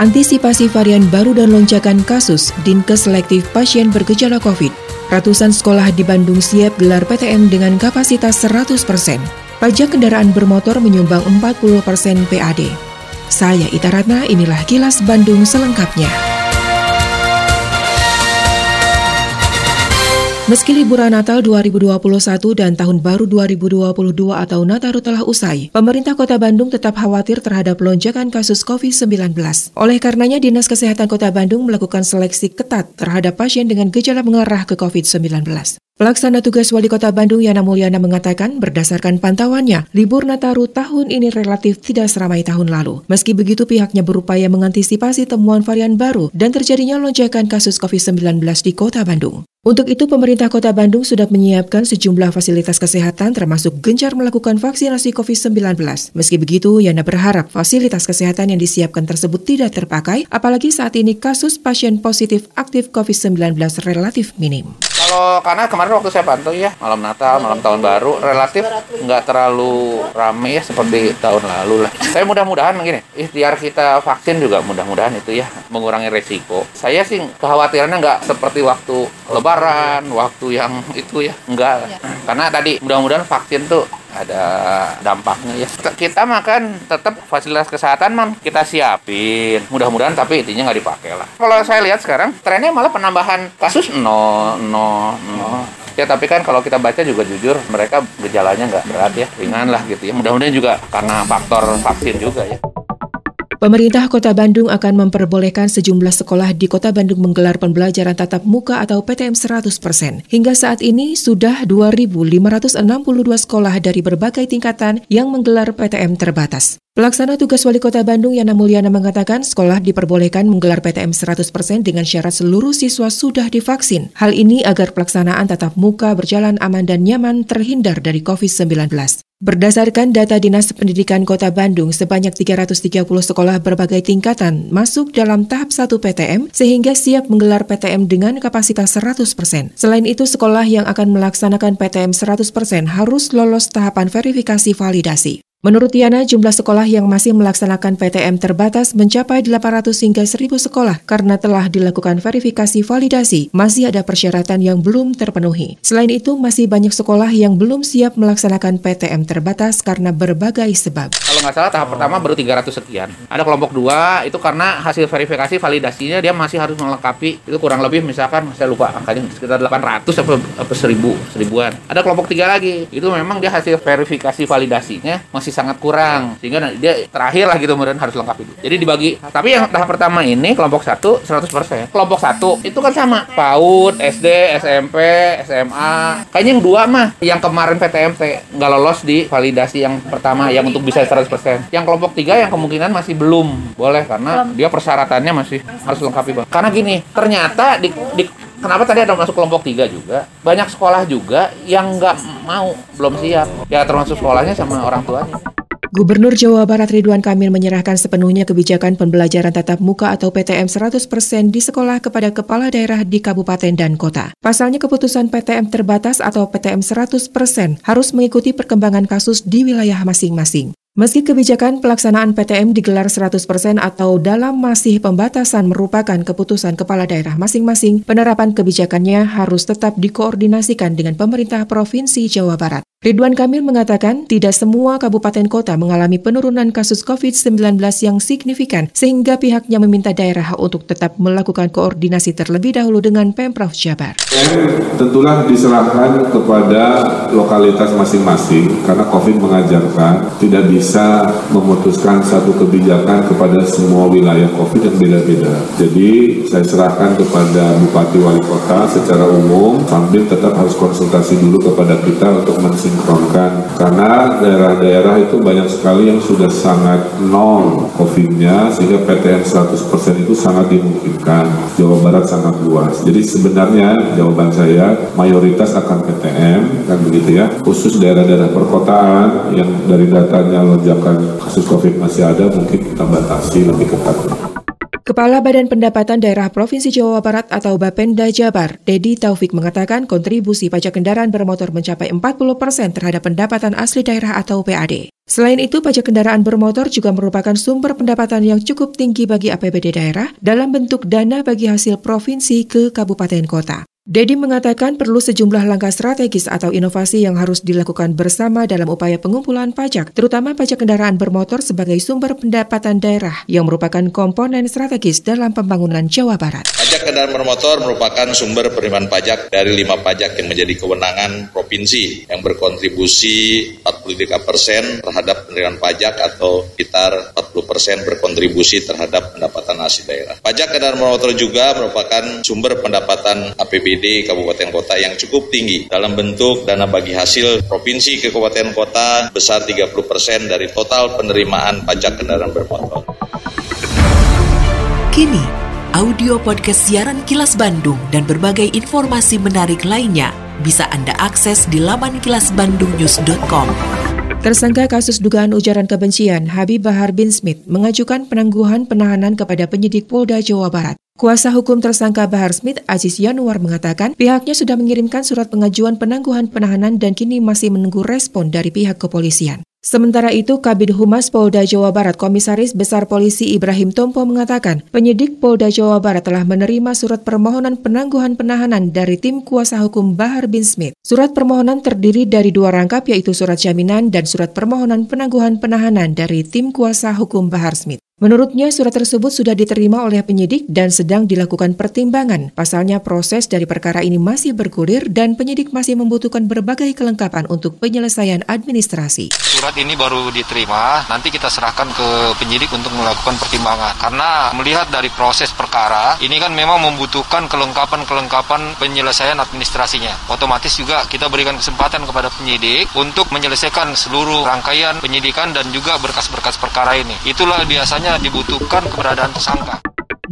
Antisipasi varian baru dan lonjakan kasus, Dinkes selektif pasien bergejala COVID. Ratusan sekolah di Bandung siap gelar PTM dengan kapasitas 100%. Pajak kendaraan bermotor menyumbang 40% PAD. Saya Ita Ratna, inilah kilas Bandung selengkapnya. Meski liburan Natal 2021 dan Tahun Baru 2022 atau Nataru telah usai, pemerintah Kota Bandung tetap khawatir terhadap lonjakan kasus COVID-19. Oleh karenanya, Dinas Kesehatan Kota Bandung melakukan seleksi ketat terhadap pasien dengan gejala mengarah ke COVID-19. Pelaksana tugas Wali Kota Bandung Yana Mulyana mengatakan berdasarkan pantauannya, libur Nataru tahun ini relatif tidak seramai tahun lalu. Meski begitu pihaknya berupaya mengantisipasi temuan varian baru dan terjadinya lonjakan kasus COVID-19 di Kota Bandung. Untuk itu, pemerintah Kota Bandung sudah menyiapkan sejumlah fasilitas kesehatan termasuk gencar melakukan vaksinasi COVID-19. Meski begitu, Yana berharap fasilitas kesehatan yang disiapkan tersebut tidak terpakai, apalagi saat ini kasus pasien positif aktif COVID-19 relatif minim. Kalau karena kemarin waktu saya pantau ya, malam Natal, malam Tahun Baru, relatif nggak terlalu rame ya seperti tahun lalu lah. Saya mudah-mudahan begini, ikhtiar kita vaksin juga mudah-mudahan itu ya mengurangi resiko. Saya sih kekhawatirannya nggak seperti waktu lebaran waktu yang itu ya. Enggak. Ya. Karena tadi mudah-mudahan vaksin tuh ada dampaknya ya. Kita makan tetap fasilitas kesehatan man kita siapin. Mudah-mudahan tapi intinya nggak dipakai lah. Kalau saya lihat sekarang trennya malah penambahan kasus no no no. Ya tapi kan kalau kita baca juga jujur mereka gejalanya nggak berat ya, ringan lah gitu ya. Mudah-mudahan juga karena faktor vaksin juga ya. Pemerintah Kota Bandung akan memperbolehkan sejumlah sekolah di Kota Bandung menggelar pembelajaran tatap muka atau PTM 100%. Hingga saat ini sudah 2.562 sekolah dari berbagai tingkatan yang menggelar PTM terbatas. Pelaksana tugas Wali Kota Bandung Yana Mulyana mengatakan sekolah diperbolehkan menggelar PTM 100% dengan syarat seluruh siswa sudah divaksin. Hal ini agar pelaksanaan tatap muka berjalan aman dan nyaman terhindar dari COVID-19. Berdasarkan data Dinas Pendidikan Kota Bandung, sebanyak 330 sekolah berbagai tingkatan masuk dalam tahap 1 PTM sehingga siap menggelar PTM dengan kapasitas 100%. Selain itu, sekolah yang akan melaksanakan PTM 100% harus lolos tahapan verifikasi validasi. Menurut Yana, jumlah sekolah yang masih melaksanakan PTM terbatas mencapai 800 hingga 1000 sekolah karena telah dilakukan verifikasi validasi. Masih ada persyaratan yang belum terpenuhi. Selain itu, masih banyak sekolah yang belum siap melaksanakan PTM terbatas karena berbagai sebab. Kalau nggak salah tahap pertama baru 300 sekian. Ada kelompok dua itu karena hasil verifikasi validasinya dia masih harus melengkapi itu kurang lebih misalkan saya lupa angkanya sekitar 800 atau, atau 1000 seribuan. Ada kelompok tiga lagi itu memang dia hasil verifikasi validasinya masih masih sangat kurang. Sehingga dia terakhir lah gitu kemudian harus lengkap itu jadi dibagi. Tapi yang tahap pertama ini kelompok satu 100% kelompok satu itu kan sama. PAUD SD SMP SMA kayaknya yang dua mah yang kemarin PTMT nggak lolos di validasi yang pertama yang untuk bisa 100% yang kelompok tiga yang kemungkinan masih belum. Boleh karena dia persyaratannya masih harus lengkapi bang. Karena gini ternyata di, di kenapa tadi ada masuk kelompok tiga juga banyak sekolah juga yang nggak mau belum siap ya termasuk sekolahnya sama orang tuanya Gubernur Jawa Barat Ridwan Kamil menyerahkan sepenuhnya kebijakan pembelajaran tatap muka atau PTM 100% di sekolah kepada kepala daerah di kabupaten dan kota. Pasalnya keputusan PTM terbatas atau PTM 100% harus mengikuti perkembangan kasus di wilayah masing-masing. Meski kebijakan pelaksanaan PTM digelar 100% atau dalam masih pembatasan merupakan keputusan kepala daerah masing-masing, penerapan kebijakannya harus tetap dikoordinasikan dengan pemerintah Provinsi Jawa Barat. Ridwan Kamil mengatakan tidak semua kabupaten kota mengalami penurunan kasus COVID-19 yang signifikan sehingga pihaknya meminta daerah untuk tetap melakukan koordinasi terlebih dahulu dengan Pemprov Jabar. Tentulah diserahkan kepada lokalitas masing-masing karena COVID mengajarkan tidak bisa memutuskan satu kebijakan kepada semua wilayah COVID yang beda-beda. Jadi saya serahkan kepada Bupati Wali Kota secara umum sambil tetap harus konsultasi dulu kepada kita untuk mensinkronkan disinkronkan karena daerah-daerah itu banyak sekali yang sudah sangat nol COVID-nya sehingga PTM 100% itu sangat dimungkinkan. Jawa Barat sangat luas. Jadi sebenarnya jawaban saya mayoritas akan PTM kan begitu ya. Khusus daerah-daerah perkotaan yang dari datanya lonjakan kasus COVID masih ada mungkin kita batasi lebih ketat. Kepala Badan Pendapatan Daerah Provinsi Jawa Barat atau Bapenda Jabar, Dedi Taufik mengatakan kontribusi pajak kendaraan bermotor mencapai 40 persen terhadap pendapatan asli daerah atau PAD. Selain itu, pajak kendaraan bermotor juga merupakan sumber pendapatan yang cukup tinggi bagi APBD daerah dalam bentuk dana bagi hasil provinsi ke kabupaten kota. Dedi mengatakan perlu sejumlah langkah strategis atau inovasi yang harus dilakukan bersama dalam upaya pengumpulan pajak, terutama pajak kendaraan bermotor sebagai sumber pendapatan daerah yang merupakan komponen strategis dalam pembangunan Jawa Barat. Pajak kendaraan bermotor merupakan sumber penerimaan pajak dari lima pajak yang menjadi kewenangan provinsi yang berkontribusi 43 persen terhadap penerimaan pajak atau sekitar 40 persen berkontribusi terhadap pendapatan asli daerah. Pajak kendaraan bermotor juga merupakan sumber pendapatan APBD APBD kabupaten kota yang cukup tinggi dalam bentuk dana bagi hasil provinsi ke kabupaten kota besar 30% dari total penerimaan pajak kendaraan bermotor. Kini, audio podcast siaran Kilas Bandung dan berbagai informasi menarik lainnya bisa Anda akses di laman kilasbandungnews.com. Tersangka kasus dugaan ujaran kebencian Habib Bahar bin Smith mengajukan penangguhan penahanan kepada penyidik Polda Jawa Barat. Kuasa hukum tersangka Bahar Smith, Aziz Yanuar mengatakan pihaknya sudah mengirimkan surat pengajuan penangguhan penahanan dan kini masih menunggu respon dari pihak kepolisian. Sementara itu, Kabid Humas Polda Jawa Barat Komisaris Besar Polisi Ibrahim Tompo mengatakan, penyidik Polda Jawa Barat telah menerima surat permohonan penangguhan penahanan dari tim kuasa hukum Bahar bin Smith. Surat permohonan terdiri dari dua rangkap yaitu surat jaminan dan surat permohonan penangguhan penahanan dari tim kuasa hukum Bahar Smith. Menurutnya, surat tersebut sudah diterima oleh penyidik dan sedang dilakukan pertimbangan. Pasalnya, proses dari perkara ini masih bergulir dan penyidik masih membutuhkan berbagai kelengkapan untuk penyelesaian administrasi. Surat ini baru diterima, nanti kita serahkan ke penyidik untuk melakukan pertimbangan. Karena melihat dari proses perkara, ini kan memang membutuhkan kelengkapan-kelengkapan penyelesaian administrasinya. Otomatis juga kita berikan kesempatan kepada penyidik untuk menyelesaikan seluruh rangkaian penyidikan dan juga berkas-berkas perkara ini. Itulah biasanya dibutuhkan keberadaan tersangka.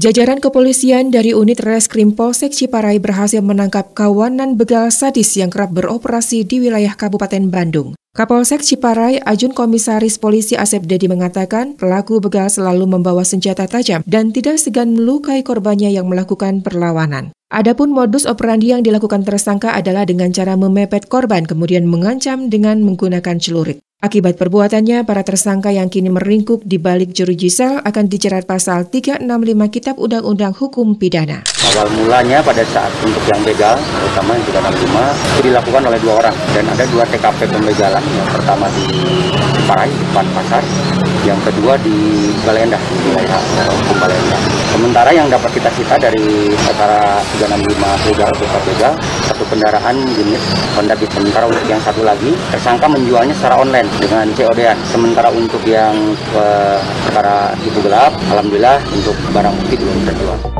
Jajaran kepolisian dari unit Reskrim Polsek Ciparai berhasil menangkap kawanan begal sadis yang kerap beroperasi di wilayah Kabupaten Bandung. Kapolsek Ciparai, Ajun Komisaris Polisi Asep Dedi mengatakan pelaku begal selalu membawa senjata tajam dan tidak segan melukai korbannya yang melakukan perlawanan. Adapun modus operandi yang dilakukan tersangka adalah dengan cara memepet korban kemudian mengancam dengan menggunakan celurit. Akibat perbuatannya, para tersangka yang kini meringkuk di balik jeruji sel akan dijerat pasal 365 Kitab Undang-Undang Hukum Pidana. Awal mulanya pada saat untuk yang begal, terutama yang 365, itu dilakukan oleh dua orang. Dan ada dua TKP pembegalan. Yang pertama di Parai, depan pasar. Yang kedua di Balenda, di wilayah hukum. Sementara yang dapat kita cita dari perkara 365 begal, TKP begal, satu kendaraan jenis Honda Beat. Sementara untuk yang satu lagi, tersangka menjualnya secara online dengan COD-an. Sementara untuk yang uh, perkara ibu gelap, alhamdulillah untuk barang bukti belum terjual.